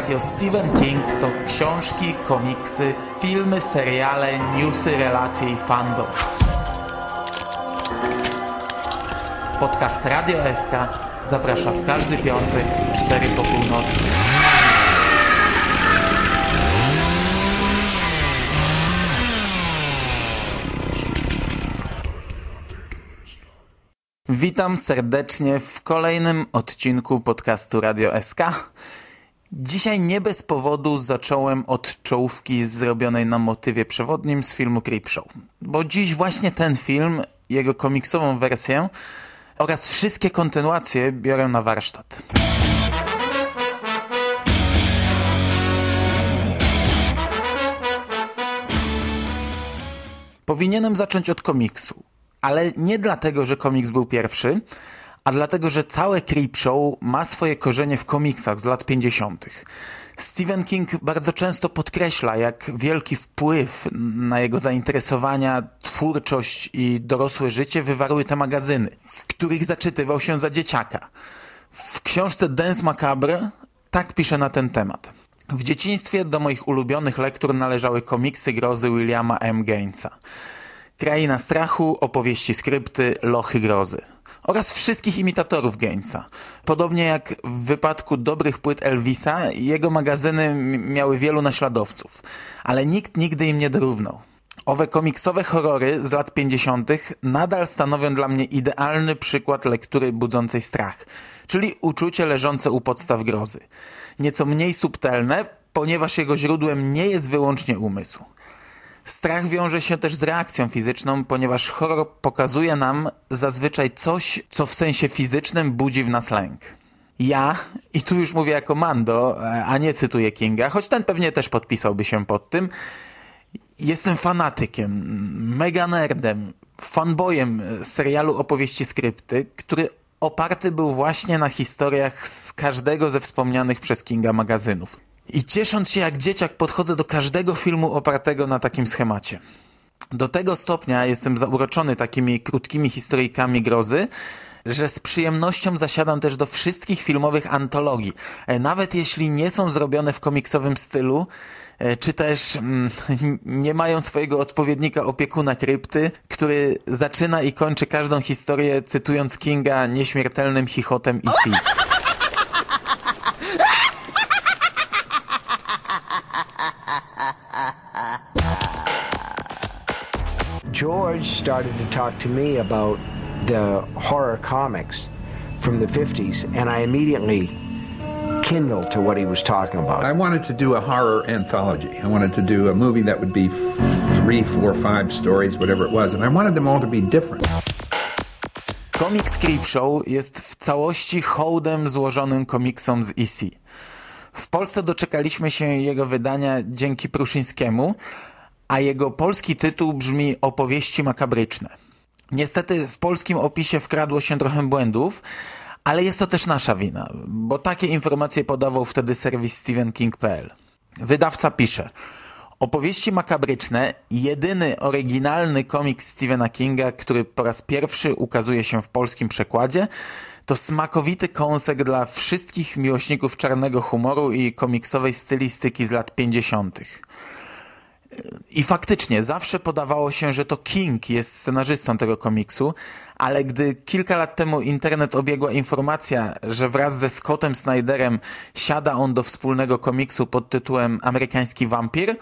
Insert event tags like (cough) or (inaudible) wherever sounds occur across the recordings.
Radio Stephen King to książki, komiksy, filmy, seriale, newsy, relacje i fandom. Podcast Radio SK zaprasza w każdy piątek, 4 po północy. Witam serdecznie w kolejnym odcinku podcastu Radio SK. Dzisiaj nie bez powodu zacząłem od czołówki zrobionej na motywie przewodnim z filmu Creepshow, bo dziś właśnie ten film, jego komiksową wersję oraz wszystkie kontynuacje biorę na warsztat. Powinienem zacząć od komiksu, ale nie dlatego, że komiks był pierwszy, a dlatego, że całe Creepshow ma swoje korzenie w komiksach z lat 50. Stephen King bardzo często podkreśla, jak wielki wpływ na jego zainteresowania, twórczość i dorosłe życie wywarły te magazyny, w których zaczytywał się za dzieciaka. W książce Dance Macabre tak pisze na ten temat. W dzieciństwie do moich ulubionych lektur należały komiksy grozy Williama M. Gainesa. Kraina strachu, opowieści skrypty, lochy grozy oraz wszystkich imitatorów Gainesa. Podobnie jak w wypadku dobrych płyt Elvisa, jego magazyny miały wielu naśladowców, ale nikt nigdy im nie dorównał. Owe komiksowe horrory z lat 50. nadal stanowią dla mnie idealny przykład lektury budzącej strach, czyli uczucie leżące u podstaw grozy. Nieco mniej subtelne, ponieważ jego źródłem nie jest wyłącznie umysł. Strach wiąże się też z reakcją fizyczną, ponieważ horror pokazuje nam zazwyczaj coś, co w sensie fizycznym budzi w nas lęk. Ja, i tu już mówię jako Mando, a nie cytuję Kinga, choć ten pewnie też podpisałby się pod tym, jestem fanatykiem, mega nerdem, fanboyem serialu opowieści skrypty, który oparty był właśnie na historiach z każdego ze wspomnianych przez Kinga magazynów. I ciesząc się jak dzieciak podchodzę do każdego filmu opartego na takim schemacie. Do tego stopnia jestem zauroczony takimi krótkimi historyjkami grozy, że z przyjemnością zasiadam też do wszystkich filmowych antologii. E, nawet jeśli nie są zrobione w komiksowym stylu, e, czy też mm, (laughs) nie mają swojego odpowiednika opiekuna krypty, który zaczyna i kończy każdą historię cytując Kinga nieśmiertelnym chichotem i si. George started to talk to me about the horror comics from the 50s, and I immediately kindled to what he was talking about. I wanted to do a horror anthology. I wanted to do a movie that would be three, four, five stories, whatever it was, and I wanted them all to be different. Comics Creepshow jest w całości hołdem złożonym komiksom z EC. W Polsce doczekaliśmy się jego wydania dzięki Pruszyńskiemu, a jego polski tytuł brzmi Opowieści makabryczne. Niestety w polskim opisie wkradło się trochę błędów, ale jest to też nasza wina, bo takie informacje podawał wtedy serwis StephenKing.pl. Wydawca pisze Opowieści makabryczne, jedyny oryginalny komiks Stephena Kinga, który po raz pierwszy ukazuje się w polskim przekładzie, to smakowity kąsek dla wszystkich miłośników czarnego humoru i komiksowej stylistyki z lat 50. I faktycznie zawsze podawało się, że to King jest scenarzystą tego komiksu, ale gdy kilka lat temu internet obiegła informacja, że wraz ze Scottem Snyderem siada on do wspólnego komiksu pod tytułem Amerykański Wampir,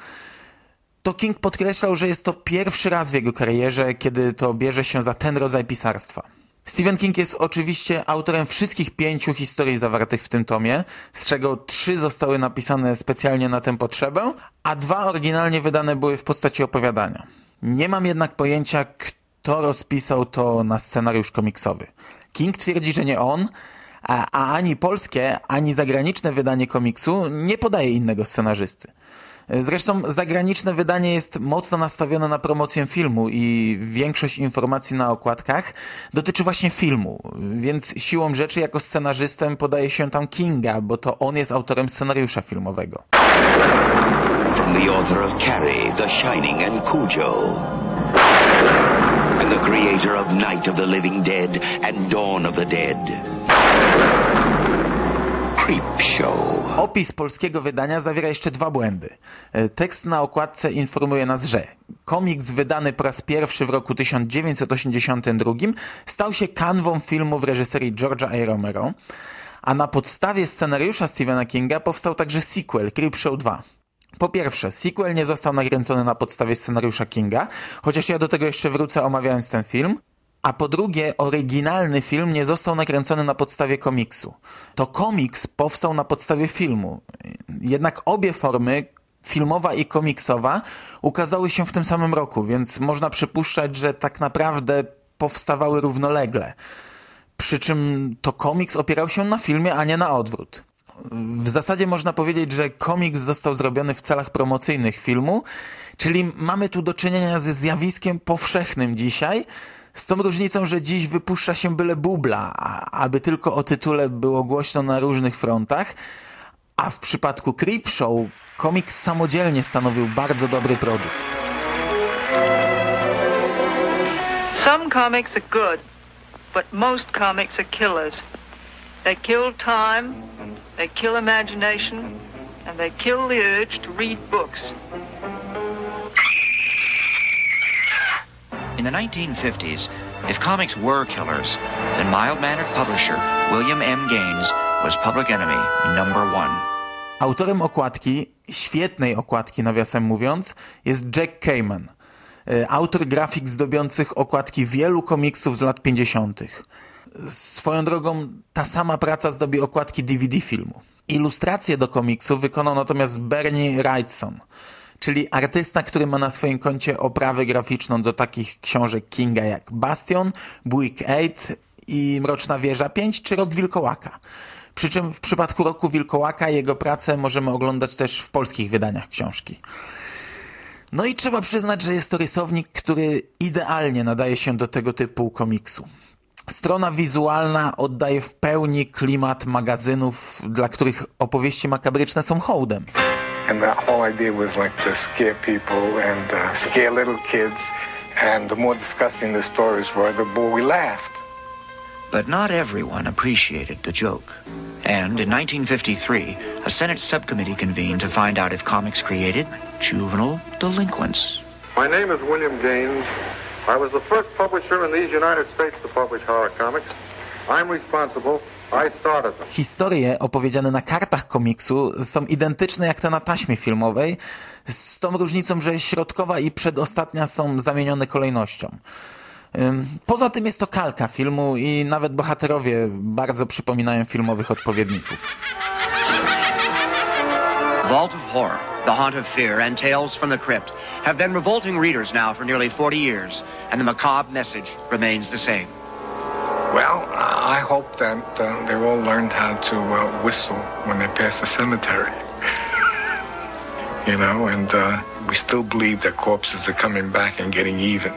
to King podkreślał, że jest to pierwszy raz w jego karierze, kiedy to bierze się za ten rodzaj pisarstwa. Stephen King jest oczywiście autorem wszystkich pięciu historii zawartych w tym tomie, z czego trzy zostały napisane specjalnie na tę potrzebę, a dwa oryginalnie wydane były w postaci opowiadania. Nie mam jednak pojęcia, kto rozpisał to na scenariusz komiksowy. King twierdzi, że nie on, a, ani polskie, ani zagraniczne wydanie komiksu nie podaje innego scenarzysty. Zresztą zagraniczne wydanie jest mocno nastawione na promocję filmu i większość informacji na okładkach dotyczy właśnie filmu, więc siłą rzeczy jako scenarzystem podaje się tam Kinga, bo to on jest autorem scenariusza filmowego. From the author of Carrie, The Shining and Cujo. And the creator of Night of the Living Dead and Dawn of the Dead. Creepshow. Opis polskiego wydania zawiera jeszcze dwa błędy. E, tekst na okładce informuje nas, że komiks wydany po raz pierwszy w roku 1982 stał się kanwą filmu w reżyserii George'a A. Romero, a na podstawie scenariusza Stephena Kinga powstał także sequel Creepshow 2. Po pierwsze, sequel nie został nakręcony na podstawie scenariusza Kinga, chociaż ja do tego jeszcze wrócę omawiając ten film. A po drugie, oryginalny film nie został nakręcony na podstawie komiksu. To komiks powstał na podstawie filmu. Jednak obie formy, filmowa i komiksowa, ukazały się w tym samym roku, więc można przypuszczać, że tak naprawdę powstawały równolegle. Przy czym to komiks opierał się na filmie, a nie na odwrót. W zasadzie można powiedzieć, że komiks został zrobiony w celach promocyjnych filmu, czyli mamy tu do czynienia ze zjawiskiem powszechnym dzisiaj, z tą różnicą, że dziś wypuszcza się byle bubla, aby tylko o tytule było głośno na różnych frontach, a w przypadku Creepshow komiks samodzielnie stanowił bardzo dobry produkt. Some comics are good, but most comics are killers. They kill time, they kill imagination, and they kill the urge to read books. In the 1950s, if comics were killers, then mild-mannered publisher William M. Gaines was public enemy number one. Autorem okładki, świetnej okładki nawiasem mówiąc, jest Jack Kamen, e, autor grafik zdobiących okładki wielu komiksów z lat 50. Swoją drogą ta sama praca zdobi okładki DVD filmu. Ilustracje do komiksu wykonał natomiast Bernie Wrightson, czyli artysta, który ma na swoim koncie oprawę graficzną do takich książek Kinga jak Bastion, Buick 8 i Mroczna Wieża 5 czy Rok Wilkołaka. Przy czym w przypadku Roku Wilkołaka jego pracę możemy oglądać też w polskich wydaniach książki. No i trzeba przyznać, że jest to rysownik, który idealnie nadaje się do tego typu komiksu. Strona wizualna oddaje w pełni klimat magazynów, dla których opowieści makabryczne są hołdem. And the whole idea was like to scare people and uh, scare little kids. And the more disgusting the stories were, the more we laughed. But not everyone appreciated the joke. And in 1953, a Senate subcommittee convened to find out if comics created juvenile delinquents. My name is William Gaines. I was the first publisher in these United States to publish horror comics. I'm responsible. Historie opowiedziane na kartach komiksu są identyczne jak te na taśmie filmowej, z tą różnicą, że środkowa i przedostatnia są zamienione kolejnością. Poza tym jest to kalka filmu i nawet bohaterowie bardzo przypominają filmowych odpowiedników. Vault of Horror, The Haunt of Fear, and Tales from the Crypt have been revolting readers now for nearly 40 years, and the macabre message remains the same. Well, I hope that uh, they all learned how to uh, whistle when they pass the cemetery. (laughs) you know, and uh, we still believe that corpses are coming back and getting even.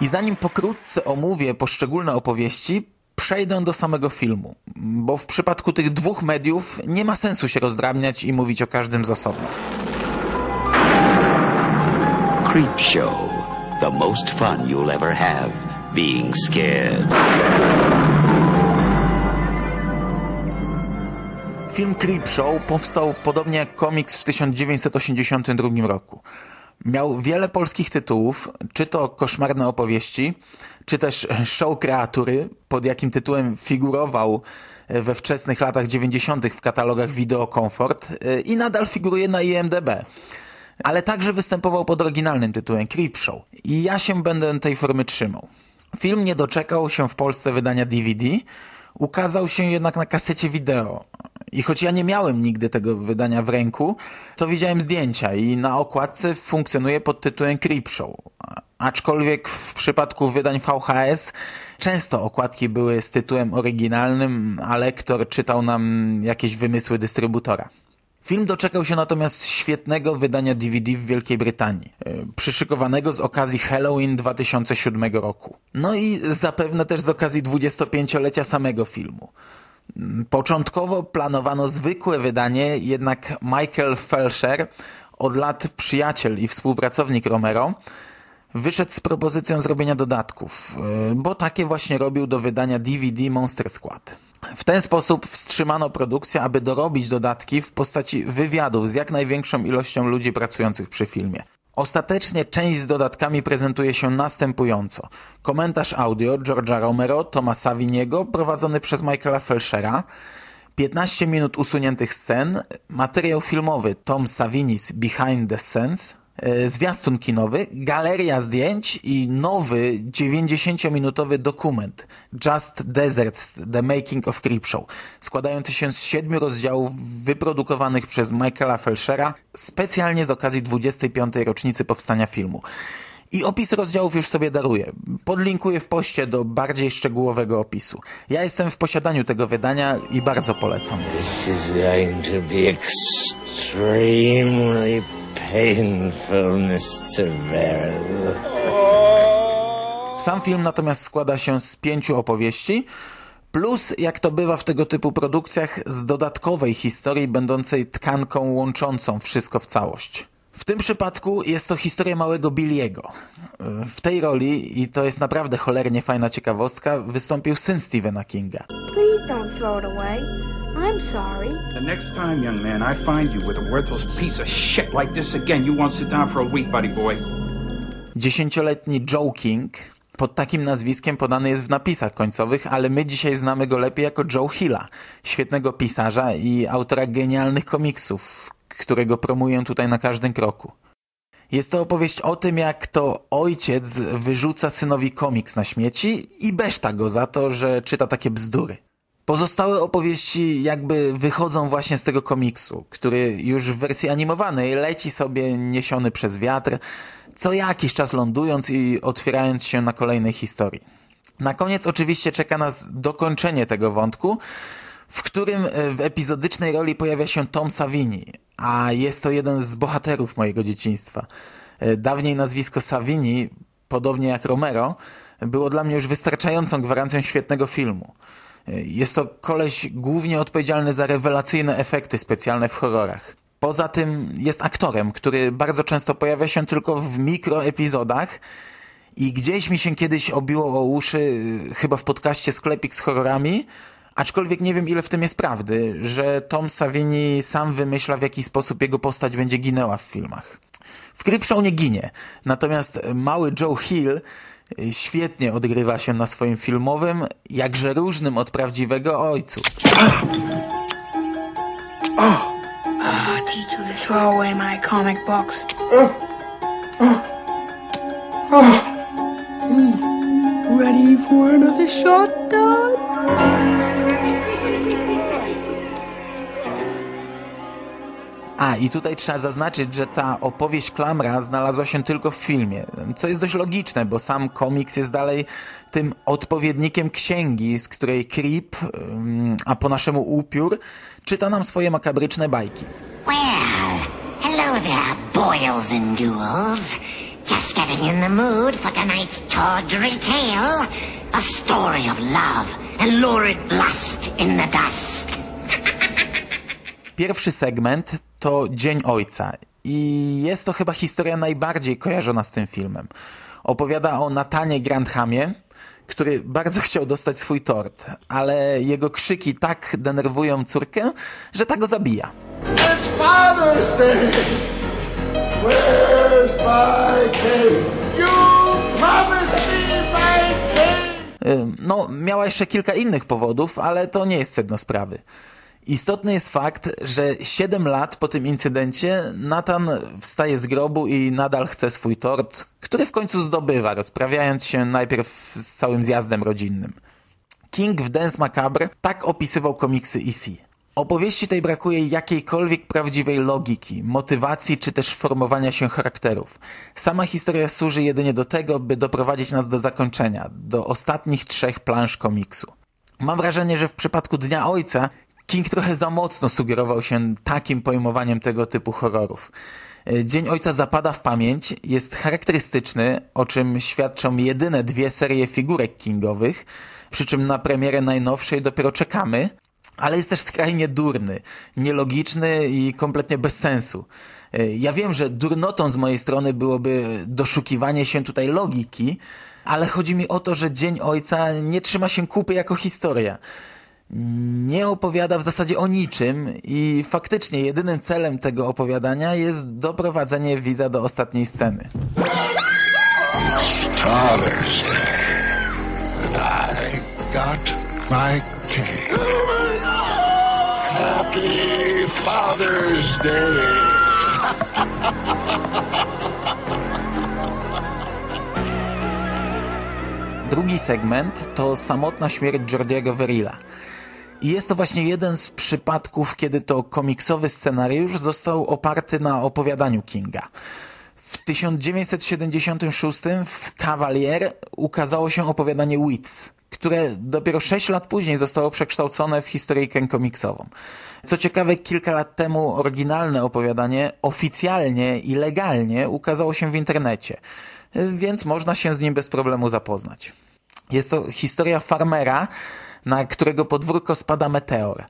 I zanim pokrótce omówię poszczególne opowieści, przejdę do samego filmu, bo w przypadku tych dwóch mediów nie ma sensu się rozdrabniać i mówić o każdym z osobna. Creepshow. The most fun you'll ever have being scared. Film Creepshow powstał podobnie jak komiks w 1982 roku. Miał wiele polskich tytułów, czy to koszmarne opowieści, czy też show kreatury, pod jakim tytułem figurował we wczesnych latach 90. w katalogach Video Comfort i nadal figuruje na IMDb. Ale także występował pod oryginalnym tytułem Creepshow. I ja się będę tej formy trzymał. Film nie doczekał się w Polsce wydania DVD, ukazał się jednak na kasecie wideo. I choć ja nie miałem nigdy tego wydania w ręku, to widziałem zdjęcia i na okładce funkcjonuje pod tytułem Creepshow. Aczkolwiek w przypadku wydań VHS często okładki były z tytułem oryginalnym, a lektor czytał nam jakieś wymysły dystrybutora. Film doczekał się natomiast świetnego wydania DVD w Wielkiej Brytanii, e, przyszykowanego z okazji Halloween 2007 roku. No i zapewne też z okazji 25-lecia samego filmu. Początkowo planowano zwykłe wydanie, jednak Michael Felsher, od lat przyjaciel i współpracownik Romero, wyszedł z propozycją zrobienia dodatków, e, bo takie właśnie robił do wydania DVD Monster Squad. W ten sposób wstrzymano produkcję, aby dorobić dodatki w postaci wywiadów z jak największą ilością ludzi pracujących przy filmie. Ostatecznie część z dodatkami prezentuje się następująco. Komentarz audio George'a Romero, Toma Saviniego, prowadzony przez Michaela Felshera, 15 minut usuniętych scen, materiał filmowy Tom Savinis Behind the Scenes, zwiastun kinowy, galeria zdjęć i nowy 90-minutowy dokument Just Deserts The Making of Creepshow, składający się z siedmiu rozdziałów wyprodukowanych przez Michaela Felshera specjalnie z okazji 25. rocznicy powstania filmu. I opis rozdziałów już sobie daruję. Podlinkuję w poście do bardziej szczegółowego opisu. Ja jestem w posiadaniu tego wydania i bardzo polecam. This is going to be extremely painfulness to bear. Sam film natomiast składa się z pięciu opowieści, plus, jak to bywa w tego typu produkcjach, z dodatkowej historii będącej tkanką łączącą wszystko w całość. W tym przypadku jest to historia małego Billiego. W tej roli, i to jest naprawdę cholernie fajna ciekawostka, wystąpił syn Stephena Kinga. Please don't throw it away. I'm sorry. The next time, young man, I find you with a worthless piece of shit like this again, you won't sit down for a week, buddy boy. Dziesięcioletni Joe King pod takim nazwiskiem podany jest w napisach końcowych, ale my dzisiaj znamy go lepiej jako Joe Hilla, świetnego pisarza i autora genialnych komiksów, którego promuję tutaj na każdym kroku. Jest to opowieść o tym, jak to ojciec wyrzuca synowi komiks na śmieci i beszta go za to, że czyta takie bzdury. Pozostałe opowieści jakby wychodzą właśnie z tego komiksu, który już w wersji animowanej leci sobie niesiony przez wiatr, co jakiś czas lądując i otwierając się na kolejnej historii. Na koniec oczywiście czeka nas dokończenie tego wątku, w którym w epizodycznej roli pojawia się Tom Savini, a jest to jeden z bohaterów mojego dzieciństwa. E, dawniej nazwisko Savini, podobnie jak Romero, było dla mnie już wystarczającą gwarancją świetnego filmu. E, jest to koleś głównie odpowiedzialny za rewelacyjne efekty specjalne w horrorach. Poza tym jest aktorem, który bardzo często pojawia się tylko w mikroepizodach i gdzieś mi się kiedyś obiło o uszy, chyba w podcaście Sklepik z horrorami, Aczkolwiek nie wiem, ile w tym jest prawdy, że Tom Savini sam wymyśla, w jaki sposób jego postać będzie ginęła w filmach. W Creepshow nie ginie, natomiast mały Joe Hill świetnie odgrywa się na swoim filmowym, jakże różnym od prawdziwego ojcu. Oh. Oh, throw away my comic. Oh. Oh. Oh. Ready for another shot, Dad? A, i tutaj trzeba zaznaczyć, że ta opowieść Klamra znalazła się tylko w filmie, co jest dość logiczne, bo sam komiks jest dalej tym odpowiednikiem księgi, z której Creep, a po naszemu upiór, czyta nam swoje makabryczne bajki. Well, hello there, boils and ghouls. Just getting in the mood for tonight's tawdry tale. A story of love and lurid lust in the dust. (laughs) Pierwszy segment to Dzień Ojca i jest to chyba historia najbardziej kojarzona z tym filmem. Opowiada o Natanie Grandhamie, który bardzo (laughs) chciał dostać swój tort, ale jego krzyki tak denerwują córkę, że ta go zabija. It's Father's Day! Where's my cake? You promised me my cake! No, miała jeszcze kilka innych powodów, ale to nie jest sedno sprawy. Istotny jest fakt, że 7 lat po tym incydencie Nathan wstaje z grobu i nadal chce swój tort, który w końcu zdobywa, rozprawiając się najpierw z całym zjazdem rodzinnym. King w Dance Macabre tak opisywał komiksy EC. Opowieści tej brakuje jakiejkolwiek prawdziwej logiki, motywacji czy też formowania się charakterów. Sama historia służy jedynie do tego, by doprowadzić nas do zakończenia, do ostatnich trzech plansz komiksu. Mam wrażenie, że w przypadku Dnia Ojca King trochę za mocno sugerował się takim pojmowaniem tego typu horrorów. E, Dzień Ojca zapada w pamięć, jest charakterystyczny, o czym świadczą jedyne dwie serie figurek kingowych, przy czym na premierę najnowszej dopiero czekamy, ale jest też skrajnie durny, nielogiczny i kompletnie bez sensu. E, ja wiem, że durnotą z mojej strony byłoby doszukiwanie się tutaj logiki, ale chodzi mi o to, że Dzień Ojca nie trzyma się kupy jako historia. Nie opowiada w zasadzie o niczym i faktycznie jedynym celem tego opowiadania jest doprowadzenie widza do ostatniej sceny. Father's and I got my cake. Happy Father's Day. Drugi segment to samotna śmierć Jordiego Verilla. I jest to właśnie jeden z przypadków, kiedy to komiksowy scenariusz został oparty na opowiadaniu Kinga. W 1976 w Cavalier ukazało się opowiadanie Wits, które dopiero 6 lat później zostało przekształcone w historyjkę komiksową. Co ciekawe, kilka lat temu oryginalne opowiadanie oficjalnie i legalnie ukazało się w internecie, więc można się z nim bez problemu zapoznać. Jest to historia farmera, na którego podwórko spada meteor.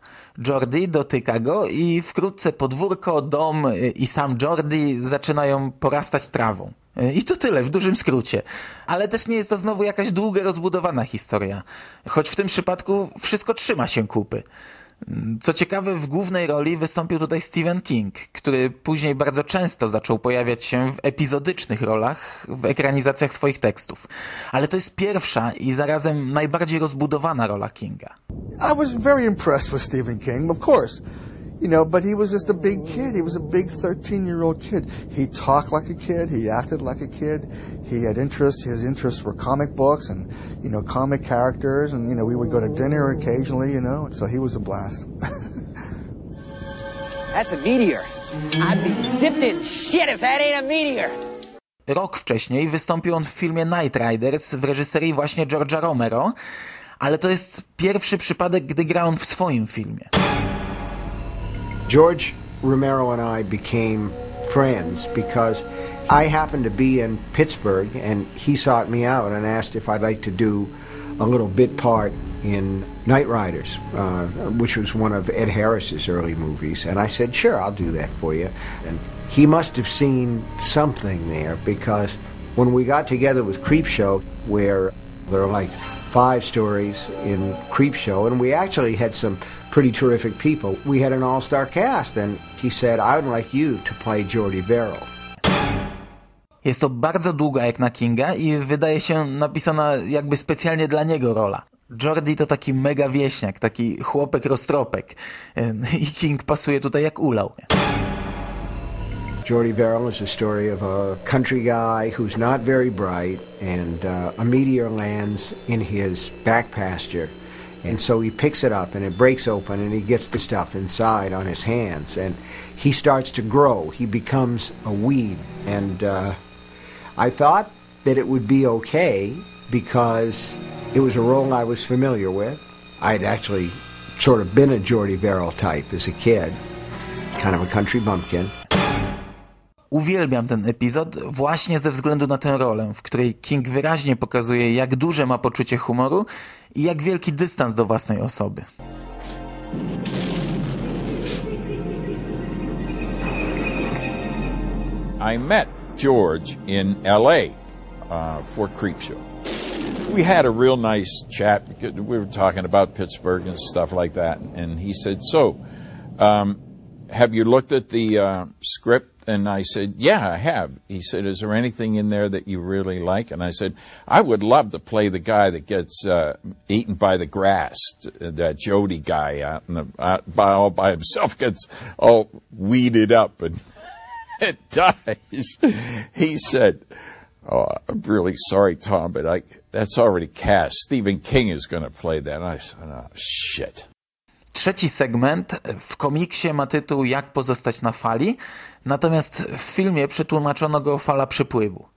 Jordi dotyka go i wkrótce podwórko, dom i sam Jordi zaczynają porastać trawą. I to tyle, w dużym skrócie. Ale też nie jest to znowu jakaś długa, rozbudowana historia. Choć w tym przypadku wszystko trzyma się kupy. Co ciekawe, w głównej roli wystąpił tutaj Stephen King, który później bardzo często zaczął pojawiać się w epizodycznych rolach w ekranizacjach swoich tekstów. Ale to jest pierwsza i zarazem najbardziej rozbudowana rola Kinga. I was very impressed with Stephen King, of course. You know, but he was just a big kid. He was a big 13 year old kid. He talked like a kid. He acted like a kid. He had interests. His interests were comic books and, you know, comic characters. And, you know, we would go to dinner occasionally, you know, so he was a blast. (laughs) That's a meteor. I'd be dipped in shit if that ain't a meteor. Rok wcześniej wystąpił on w filmie Night Riders w reżyserii właśnie George'a Romero, ale to jest pierwszy przypadek, gdy gra on w swoim filmie. George Romero and I became friends because I happened to be in Pittsburgh and he sought me out and asked if I'd like to do a little bit part in Night Riders, uh, which was one of Ed Harris's early movies. And I said, sure, I'll do that for you. And he must have seen something there because when we got together with Creepshow, where there are like five stories in Creepshow, and we actually had some pretty terrific people. We had an all-star cast, and he said, I would like you to play Jordy Verrill. Jest to bardzo długa jak na Kinga i wydaje się napisana jakby specjalnie dla niego rola. Jordi to taki mega wieśniak, taki chłopek roztropek (laughs) i King pasuje tutaj jak ulał. Jordy Verrill is a story of a country guy who's not very bright and uh, a meteor lands in his back pasture And so he picks it up and it breaks open and he gets the stuff inside on his hands and he starts to grow. He becomes a weed. And uh, I thought that it would be okay because it was a role I was familiar with. I'd actually sort of been a Geordie Verrill type as a kid, kind of a country bumpkin. Uwielbiam ten epizod właśnie ze względu na tę rolę, w której King wyraźnie pokazuje, jak duże ma poczucie humoru i jak wielki dystans do własnej osoby. I met George in LA uh, for Creepshow. We had a real nice chat we were talking about Pittsburgh and stuff like that. And he said, So, um, have you looked at the uh, script and I said, Yeah, I have. He said, Is there anything in there that you really like? And I said, I would love to play the guy that gets uh, eaten by the grass, that Jody guy out, in the, out by, all by himself (laughs) gets all weeded up and (laughs) it dies. He said, Oh, I'm really sorry, Tom, but I, that's already cast. Stephen King is going to play that. And I said, Oh, shit. Trzeci segment w komiksie ma tytuł Jak pozostać na fali, natomiast w filmie przetłumaczono go Fala przypływu.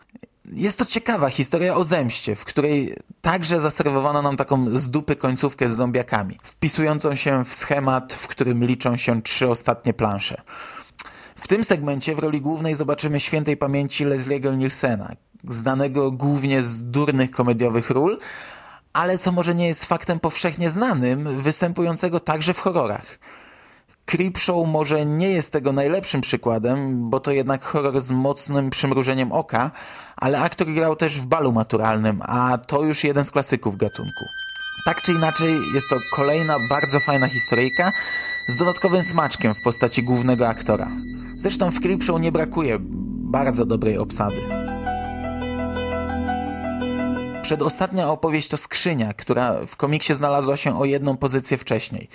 Jest to ciekawa historia o zemście, w której także zaserwowano nam taką z dupy końcówkę z zombiakami, wpisującą się w schemat, w którym liczą się trzy ostatnie plansze. W tym segmencie w roli głównej zobaczymy świętej pamięci Lesliego Nielsena, znanego głównie z durnych komediowych ról, ale co może nie jest faktem powszechnie znanym, występującego także w horrorach. Creepshow może nie jest tego najlepszym przykładem, bo to jednak horror z mocnym przymrużeniem oka, ale aktor grał też w balu maturalnym, a to już jeden z klasyków gatunku. Tak czy inaczej, jest to kolejna bardzo fajna historyjka z dodatkowym smaczkiem w postaci głównego aktora. Zresztą w Creepshow nie brakuje bardzo dobrej obsady. Przedostatnia opowieść to Skrzynia, która w komiksie znalazła się o jedną pozycję wcześniej.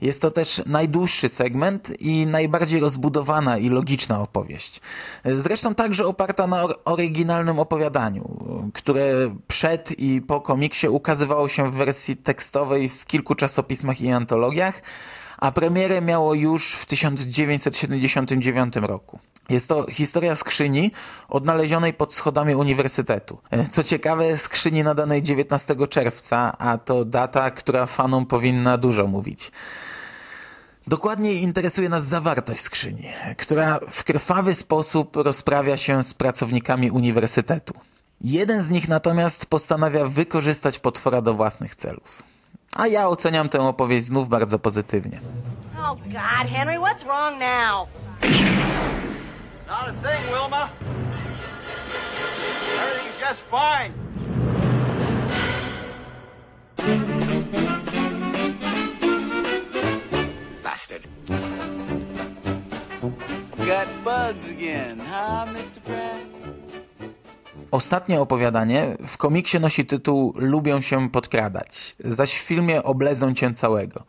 Jest to też najdłuższy segment i najbardziej rozbudowana i logiczna opowieść. Zresztą także oparta na oryginalnym opowiadaniu, które przed i po komiksie ukazywało się w wersji tekstowej w kilku czasopismach i antologiach, a premierę miało już w 1979 roku. Jest to historia skrzyni odnalezionej pod schodami uniwersytetu. Co ciekawe, skrzyni nadanej 19 czerwca, a to data, która fanom powinna dużo mówić. Dokładniej interesuje nas zawartość skrzyni, która w krwawy sposób rozprawia się z pracownikami uniwersytetu. Jeden z nich natomiast postanawia wykorzystać potwora do własnych celów. A ja oceniam tę opowieść znów bardzo pozytywnie. Oh God, Henry, what's wrong now? Not a thing, Wilma. Everything's just fine. Bastard. Got bugs again, huh, Mr. Pratt? Ostatnie opowiadanie w komiksie nosi tytuł Lubią się podkradać, zaś w filmie oblezą cię całego.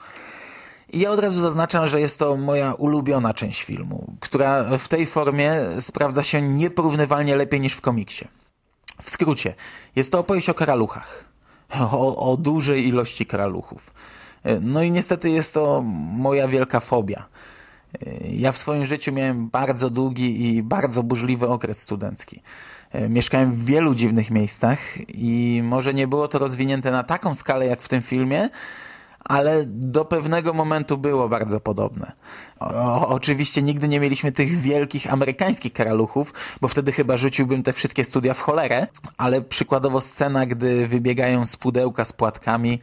I ja od razu zaznaczam, że jest to moja ulubiona część filmu, która w tej formie sprawdza się nieporównywalnie lepiej niż w komiksie. W skrócie, jest to opowieść o karaluchach. O, o dużej ilości karaluchów. No i niestety jest to moja wielka fobia. Ja w swoim życiu miałem bardzo długi i bardzo burzliwy okres studencki. Mieszkałem w wielu dziwnych miejscach i może nie było to rozwinięte na taką skalę jak w tym filmie, ale do pewnego momentu było bardzo podobne. O, oczywiście nigdy nie mieliśmy tych wielkich amerykańskich karaluchów, bo wtedy chyba rzuciłbym te wszystkie studia w cholerę, ale przykładowo scena, gdy wybiegają z pudełka z płatkami,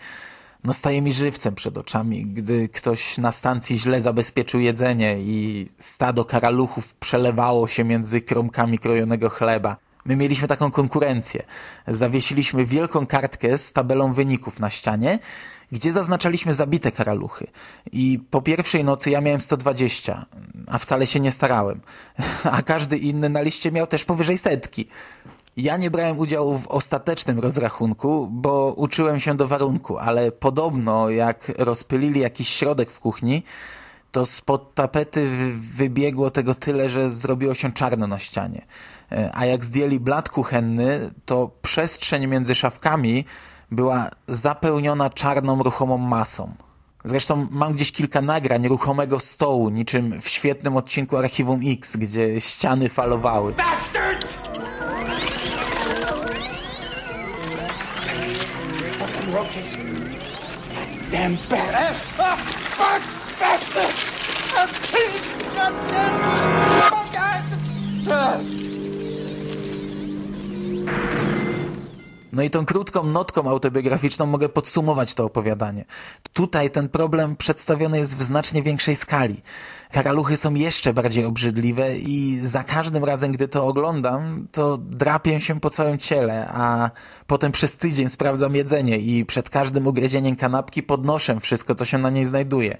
no staje mi żywcem przed oczami, gdy ktoś na stacji źle zabezpieczył jedzenie i stado karaluchów przelewało się między kromkami krojonego chleba. My mieliśmy taką konkurencję. Zawiesiliśmy wielką kartkę z tabelą wyników na ścianie, gdzie zaznaczaliśmy zabite karaluchy. I po pierwszej nocy ja miałem 120, a wcale się nie starałem. (laughs) A każdy inny na liście miał też powyżej setki. Ja nie brałem udziału w ostatecznym rozrachunku, bo uczyłem się do warunku, ale podobno jak rozpylili jakiś środek w kuchni, to spod tapety wybiegło tego tyle, że zrobiło się czarno na ścianie. A jak zdjęli blat kuchenny, to przestrzeń między szafkami była zapełniona czarną, ruchomą masą. Zresztą mam gdzieś kilka nagrań ruchomego stołu, niczym w świetnym odcinku Archiwum X, gdzie ściany falowały. Bastards! Damn bat. Ah, fuck! Bastard! I'm No i tą krótką notką autobiograficzną mogę podsumować to opowiadanie. Tutaj ten problem przedstawiony jest w znacznie większej skali. Karaluchy są jeszcze bardziej obrzydliwe i za każdym razem, gdy to oglądam, to drapię się po całym ciele, a potem przez tydzień sprawdzam jedzenie i przed każdym ugryzieniem kanapki podnoszę wszystko, co się na niej znajduje.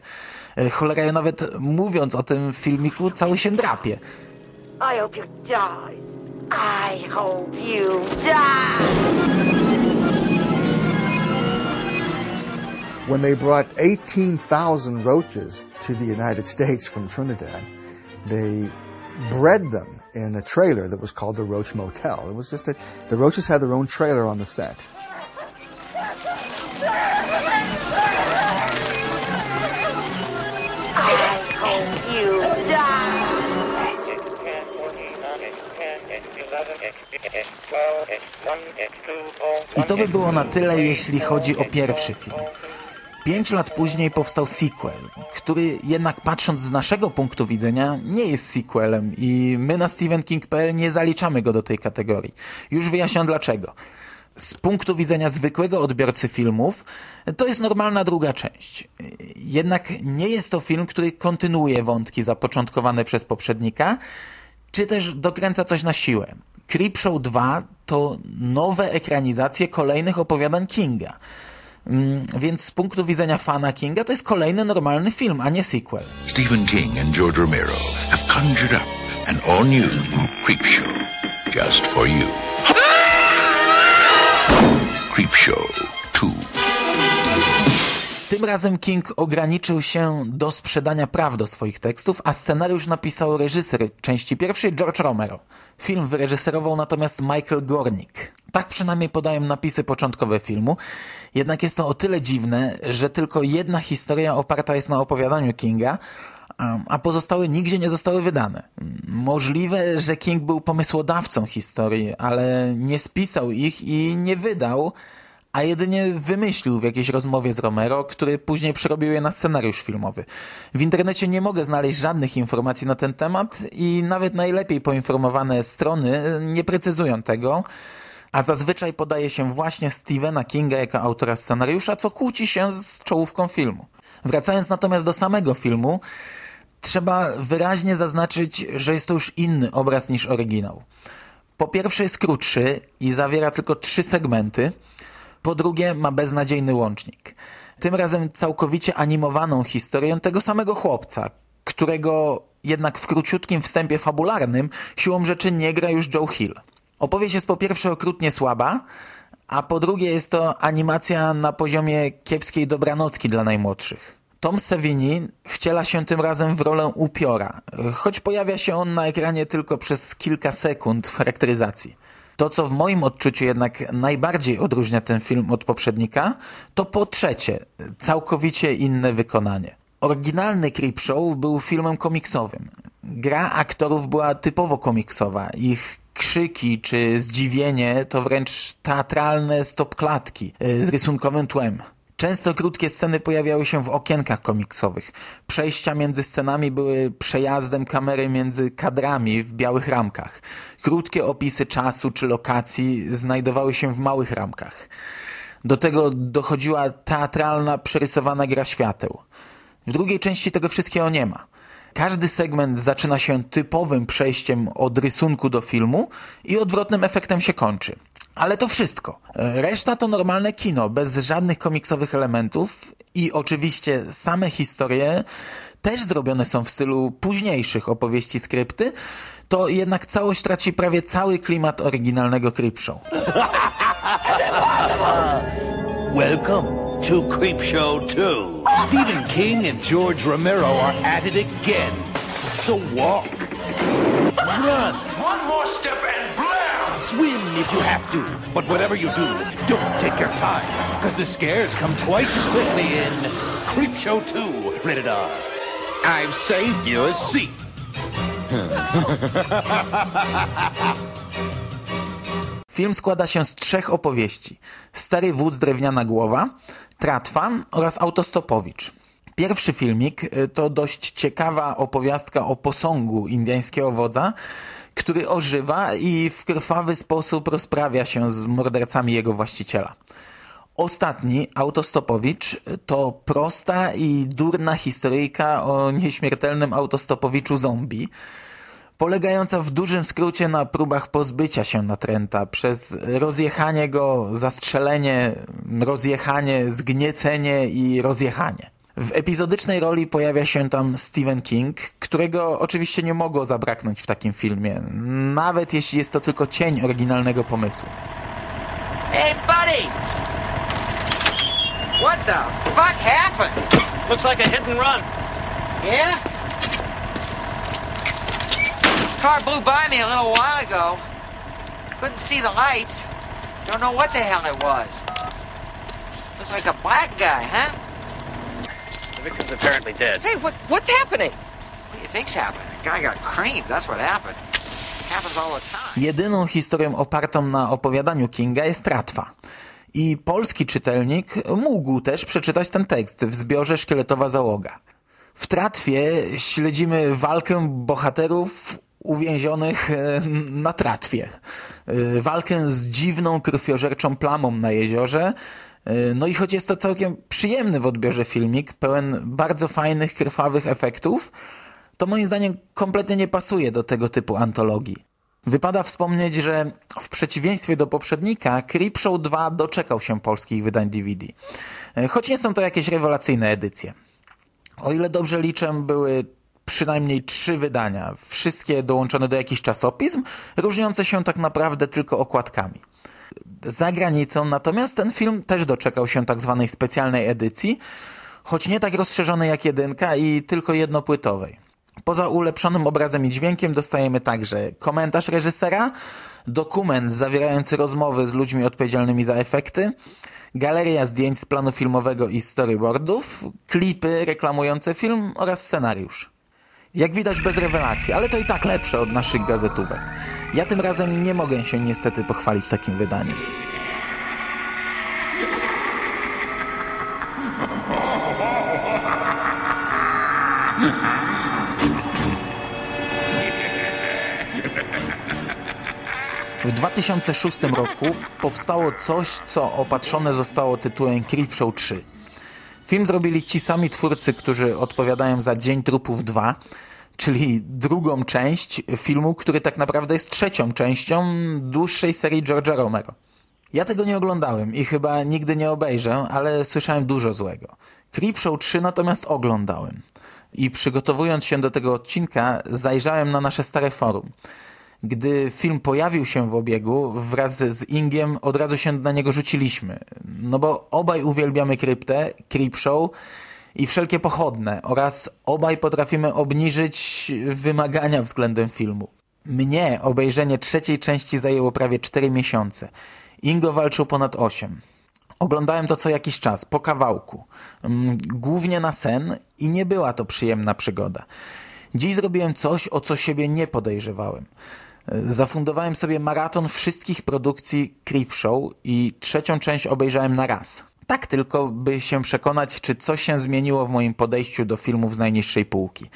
E, cholera, ja nawet mówiąc o tym filmiku, cały się drapie. I hope you die. I hope you die. When they brought 18,000 roaches to the United States from Trinidad, they bred them in a trailer that was called the Roach Motel. It was just that the roaches had their own trailer on the set. I to by było na tyle, jeśli chodzi o pierwszy film. Pięć lat później powstał sequel, który jednak patrząc z naszego punktu widzenia nie jest sequelem i my na StephenKing.pl nie zaliczamy go do tej kategorii. Już wyjaśniam dlaczego. z punktu widzenia zwykłego odbiorcy filmów, to jest normalna druga część. Jednak nie jest to film, który kontynuuje wątki zapoczątkowane przez poprzednika, czy też dokręca coś na siłę. Creepshow 2 to nowe ekranizacje kolejnych opowiadań Kinga. Mm, więc z punktu widzenia fana Kinga to jest kolejny normalny film, a nie sequel. Stephen King and George Romero have conjured up an all-new Creepshow just for you. Tym razem King ograniczył się do sprzedania praw do swoich tekstów, a scenariusz napisał reżyser części pierwszej George Romero. Film wyreżyserował natomiast Michael Gornick. Tak przynajmniej podają napisy początkowe filmu, jednak jest to o tyle dziwne, że tylko jedna historia oparta jest na opowiadaniu Kinga, a pozostałe nigdzie nie zostały wydane. Możliwe, że King był pomysłodawcą historii, ale nie spisał ich i nie wydał, a jedynie wymyślił w jakiejś rozmowie z Romero, który później przerobił je na scenariusz filmowy. W internecie nie mogę znaleźć żadnych informacji na ten temat i nawet najlepiej poinformowane strony nie precyzują tego, a zazwyczaj podaje się właśnie Stephena Kinga jako autora scenariusza, co kłóci się z czołówką filmu. Wracając natomiast do samego filmu, trzeba wyraźnie zaznaczyć, że jest to już inny obraz niż oryginał. Po pierwsze jest krótszy i zawiera tylko trzy segmenty, po drugie ma beznadziejny łącznik. Tym razem całkowicie animowaną historię tego samego chłopca, którego jednak w króciutkim wstępie fabularnym siłą rzeczy nie gra już Joe Hill. Opowieść jest po pierwsze okrutnie słaba, a po drugie jest to animacja na poziomie kiepskiej dobranocki dla najmłodszych. Tom Savini wciela się tym razem w rolę upiora, choć pojawia się on na ekranie tylko przez kilka sekund w charakteryzacji. To, co w moim odczuciu jednak najbardziej odróżnia ten film od poprzednika, to po trzecie, całkowicie inne wykonanie. Oryginalny Creepshow był filmem komiksowym. Gra aktorów była typowo komiksowa. Ich krzyki czy zdziwienie to wręcz teatralne stopklatki z rysunkowym tłem. Często krótkie sceny pojawiały się w okienkach komiksowych. Przejścia między scenami były przejazdem kamery między kadrami w białych ramkach. Krótkie opisy czasu czy lokacji znajdowały się w małych ramkach. Do tego dochodziła teatralna, przerysowana gra świateł. W drugiej części tego wszystkiego nie ma. Każdy segment zaczyna się typowym przejściem od rysunku do filmu i odwrotnym efektem się kończy. Ale to wszystko. Reszta to normalne kino, bez żadnych komiksowych elementów i oczywiście same historie też zrobione są w stylu późniejszych opowieści skrypty, to jednak całość traci prawie cały klimat oryginalnego Creepshow. (laughs) Welcome to Creepshow 2. Stephen King and George Romero are at it again. So walk, run, One more step! Swim if you have to. But whatever you do, don't take your time, because the scares come twice as quickly in Creepshow 2, rated R. I've saved you a seat. (laughs) Film składa się z trzech opowieści. Stary wódz drewniana głowa, Tratwa oraz Autostopowicz. Pierwszy filmik y, to dość ciekawa opowiastka o posągu indyjskiego wodza, który ożywa i w krwawy sposób rozprawia się z mordercami jego właściciela. Ostatni, Autostopowicz, to prosta i durna historyjka o nieśmiertelnym autostopowiczu zombie, polegająca w dużym skrócie na próbach pozbycia się natręta przez rozjechanie go, zastrzelenie, rozjechanie, zgniecenie i rozjechanie. W epizodycznej roli pojawia się tam Stephen King, którego oczywiście nie mogło zabraknąć w takim filmie, nawet jeśli jest to tylko cień oryginalnego pomysłu. Hey, buddy! What the fuck happened? Looks like a hit and run. Yeah? Car blew by me a little while ago. Couldn't see the lights. Don't know what the hell it was. Looks like a black guy, huh? Victim's apparently dead. Hey, what what's happening? What do you think's happening? The guy got creamed. That's what happened. happens all the time. Jedyną historią opartą na opowiadaniu Kinga jest Tratwa. I polski czytelnik mógł też przeczytać ten tekst w zbiorze Szkieletowa Załoga. W Tratwie śledzimy walkę bohaterów uwięzionych e, na tratwie. E, walkę z dziwną, krwiożerczą plamą na jeziorze. E, no i choć jest to całkiem przyjemny w odbiorze filmik, pełen bardzo fajnych, krwawych efektów, to moim zdaniem kompletnie nie pasuje do tego typu antologii. Wypada wspomnieć, że w przeciwieństwie do poprzednika, Creepshow 2 doczekał się polskich wydań DVD. Choć nie są to jakieś rewelacyjne edycje. O ile dobrze liczę, były przynajmniej trzy wydania, wszystkie dołączone do jakichś czasopism, różniące się tak naprawdę tylko okładkami. Za granicą natomiast ten film też doczekał się tak zwanej specjalnej edycji, choć nie tak rozszerzonej jak jedynka i tylko jednopłytowej. Poza ulepszonym obrazem i dźwiękiem dostajemy także komentarz reżysera, dokument zawierający rozmowy z ludźmi odpowiedzialnymi za efekty, galeria zdjęć z planu filmowego i storyboardów, klipy reklamujące film oraz scenariusz. Jak widać bez rewelacji, ale to i tak lepsze od naszych gazetówek. Ja tym razem nie mogę się niestety pochwalić takim wydaniem. W 2006 roku powstało coś, co opatrzone zostało tytułem Creepshow 3. Film zrobili ci sami twórcy, którzy odpowiadają za Dzień Trupów 2, czyli drugą część filmu, który tak naprawdę jest trzecią częścią dłuższej serii George'a Romero. Ja tego nie oglądałem i chyba nigdy nie obejrzę, ale słyszałem dużo złego. Creepshow 3 natomiast oglądałem. I przygotowując się do tego odcinka, zajrzałem na nasze stare forum. Gdy film pojawił się w obiegu, wraz z Ingiem od razu się na niego rzuciliśmy. No bo obaj uwielbiamy kryptę, Creepshow i wszelkie pochodne oraz obaj potrafimy obniżyć wymagania względem filmu. Mnie obejrzenie trzeciej części zajęło prawie 4 miesiące. Ingo walczył ponad 8. Oglądałem to co jakiś czas, po kawałku. Mm, głównie na sen i nie była to przyjemna przygoda. Dziś zrobiłem coś, o co siebie nie podejrzewałem. Zafundowałem sobie maraton wszystkich produkcji Creepshow i trzecią część obejrzałem na raz. Tak tylko, by się przekonać, czy coś się zmieniło w moim podejściu do filmów z najniższej półki.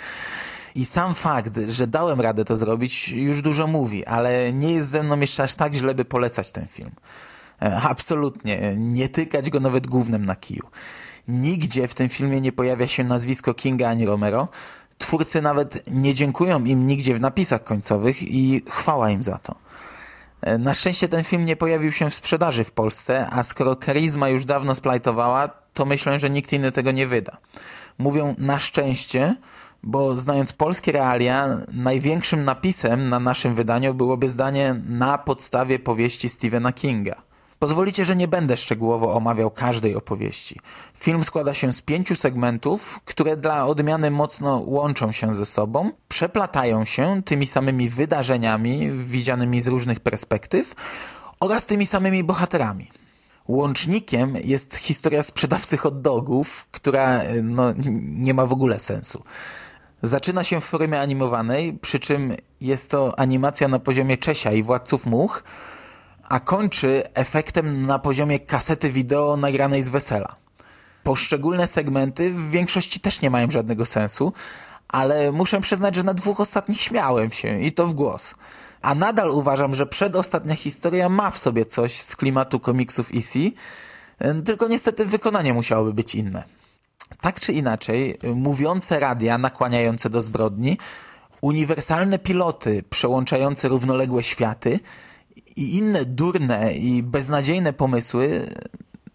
I sam fakt, że dałem radę to zrobić, już dużo mówi, ale nie jest ze mną jeszcze aż tak źle, by polecać ten film. E, absolutnie, nie tykać go nawet głównym na kiju. Nigdzie w tym filmie nie pojawia się nazwisko Kinga ani Romero. Twórcy nawet nie dziękują im nigdzie w napisach końcowych i chwała im za to. E, na szczęście ten film nie pojawił się w sprzedaży w Polsce, a skoro Karizma już dawno splajtowała, to myślę, że nikt inny tego nie wyda. Mówią na szczęście, bo znając polskie realia, największym napisem na naszym wydaniu byłoby zdanie na podstawie powieści Stephena Kinga. Pozwolicie, że nie będę szczegółowo omawiał każdej opowieści. Film składa się z pięciu segmentów, które dla odmiany mocno łączą się ze sobą, przeplatają się tymi samymi wydarzeniami widzianymi z różnych perspektyw oraz tymi samymi bohaterami. Łącznikiem jest historia sprzedawcy hot dogów, która no, nie ma w ogóle sensu. Zaczyna się w formie animowanej, przy czym jest to animacja na poziomie Czesia i Władców Much, a kończy efektem na poziomie kasety wideo nagranej z wesela. Poszczególne segmenty w większości też nie mają żadnego sensu, ale muszę przyznać, że na dwóch ostatnich śmiałem się i to w głos. A nadal uważam, że przedostatnia historia ma w sobie coś z klimatu komiksów EC, tylko niestety wykonanie musiałoby być inne. Tak czy inaczej, mówiące radia nakłaniające do zbrodni, uniwersalne piloty przełączające równoległe światy i inne durne i beznadziejne pomysły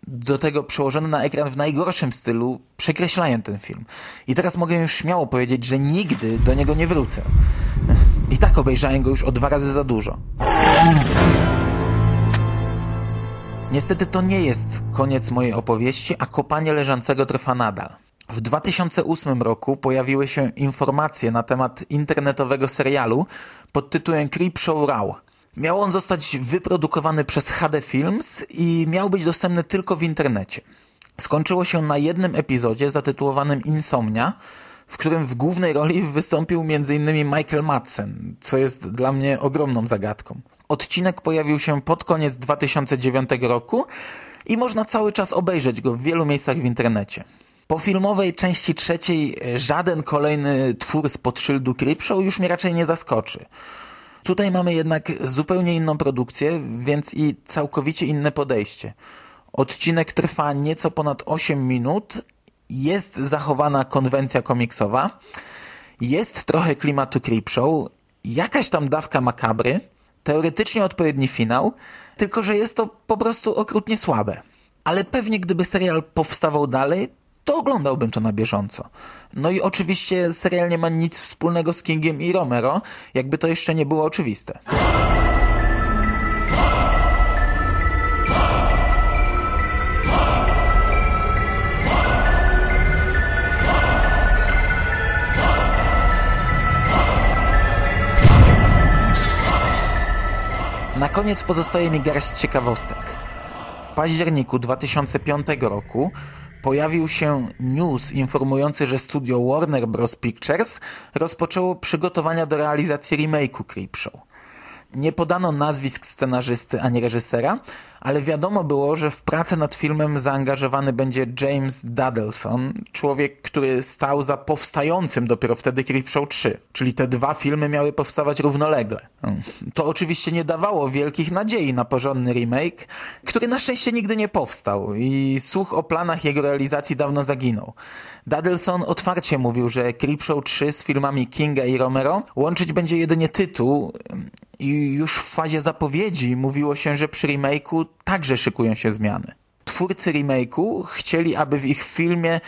do tego przełożone na ekran w najgorszym stylu przekreślają ten film. I teraz mogę już śmiało powiedzieć, że nigdy do niego nie wrócę. I tak obejrzałem go już o dwa razy za dużo. Niestety to nie jest koniec mojej opowieści, a kopanie leżącego trwa nadal. W 2008 roku pojawiły się informacje na temat internetowego serialu pod tytułem Creepshow Raw. Miał on zostać wyprodukowany przez HD Films i miał być dostępny tylko w internecie. Skończyło się na jednym epizodzie zatytułowanym Insomnia, w którym w głównej roli wystąpił m.in. Michael Madsen, co jest dla mnie ogromną zagadką. Odcinek pojawił się pod koniec 2009 roku i można cały czas obejrzeć go w wielu miejscach w internecie. Po filmowej części trzeciej żaden kolejny twór z podszyldu Creepshow już mnie raczej nie zaskoczy. Tutaj mamy jednak zupełnie inną produkcję, więc i całkowicie inne podejście. Odcinek trwa nieco ponad 8 minut, jest zachowana konwencja komiksowa, jest trochę klimatu Creepshow, jakaś tam dawka makabry, teoretycznie odpowiedni finał, tylko że jest to po prostu okrutnie słabe. Ale pewnie gdyby serial powstawał dalej, to oglądałbym to na bieżąco. No i oczywiście serial nie ma nic wspólnego z Kingiem i Romero, jakby to jeszcze nie było oczywiste. Na koniec pozostaje mi garść ciekawostek. W październiku 2005 roku pojawił się news informujący, że studio Warner Bros. Pictures rozpoczęło przygotowania do realizacji remake'u Creepshow. Nie podano nazwisk scenarzysty ani reżysera, ale wiadomo było, że w pracę nad filmem zaangażowany będzie James Dadelson, człowiek, który stał za powstającym dopiero wtedy Creepshow 3, czyli te dwa filmy miały powstawać równolegle. To oczywiście nie dawało wielkich nadziei na porządny remake, który na szczęście nigdy nie powstał i słuch o planach jego realizacji dawno zaginął. Dadelson otwarcie mówił, że Creepshow 3 z filmami Kinga i Romero łączyć będzie jedynie tytuł i już w fazie zapowiedzi mówiło się, że przy remake'u także szykują się zmiany. Twórcy remake'u chcieli, aby w ich filmie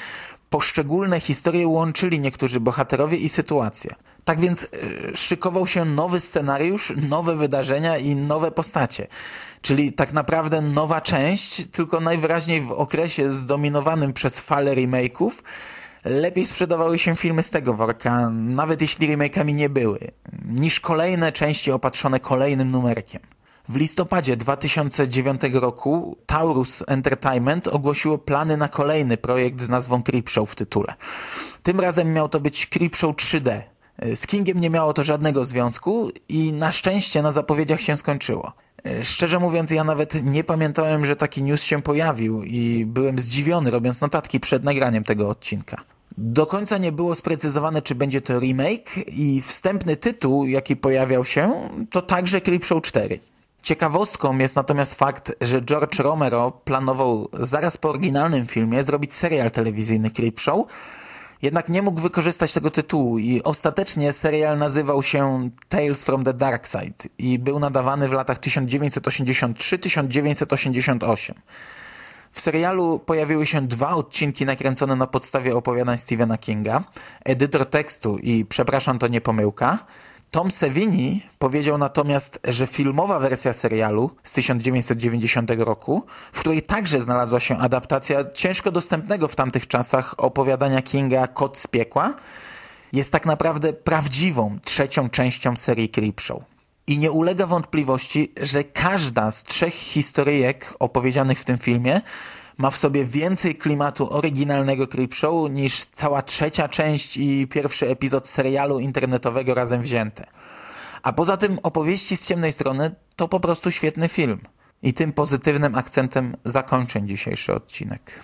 poszczególne historie łączyli niektórzy bohaterowie i sytuacje. Tak więc e, szykował się nowy scenariusz, nowe wydarzenia i nowe postacie. Czyli tak naprawdę nowa część, tylko najwyraźniej w okresie zdominowanym przez falę remake'ów lepiej sprzedawały się filmy z tego worka, nawet jeśli remake'ami nie były, niż kolejne części opatrzone kolejnym numerkiem. W listopadzie 2009 roku Taurus Entertainment ogłosiło plany na kolejny projekt z nazwą Creepshow w tytule. Tym razem miał to być Creepshow 3D. Z Kingiem nie miało to żadnego związku i na szczęście na zapowiedziach się skończyło. Szczerze mówiąc, ja nawet nie pamiętałem, że taki news się pojawił i byłem zdziwiony, robiąc notatki przed nagraniem tego odcinka. Do końca nie było sprecyzowane, czy będzie to remake i wstępny tytuł, jaki pojawiał się, to także Creepshow 4. Ciekawostką jest natomiast fakt, że George Romero planował zaraz po oryginalnym filmie zrobić serial telewizyjny Creepshow, jednak nie mógł wykorzystać tego tytułu i ostatecznie serial nazywał się Tales from the Dark Side i był nadawany w latach 1983-1988. W serialu pojawiły się dwa odcinki nakręcone na podstawie opowiadań Stephena Kinga, edytor tekstu i przepraszam to nie pomyłka, Tom Savini powiedział natomiast, że filmowa wersja serialu z 1990 roku, w której także znalazła się adaptacja ciężko dostępnego w tamtych czasach opowiadania Kinga Kot z piekła, jest tak naprawdę prawdziwą trzecią częścią serii Creepshow. I nie ulega wątpliwości, że każda z trzech historyjek opowiedzianych w tym filmie ma w sobie więcej klimatu oryginalnego Creepshow niż cała trzecia część i pierwszy epizod serialu internetowego razem wzięte. A poza tym opowieści z ciemnej strony to po prostu świetny film. I tym pozytywnym akcentem zakończę dzisiejszy odcinek.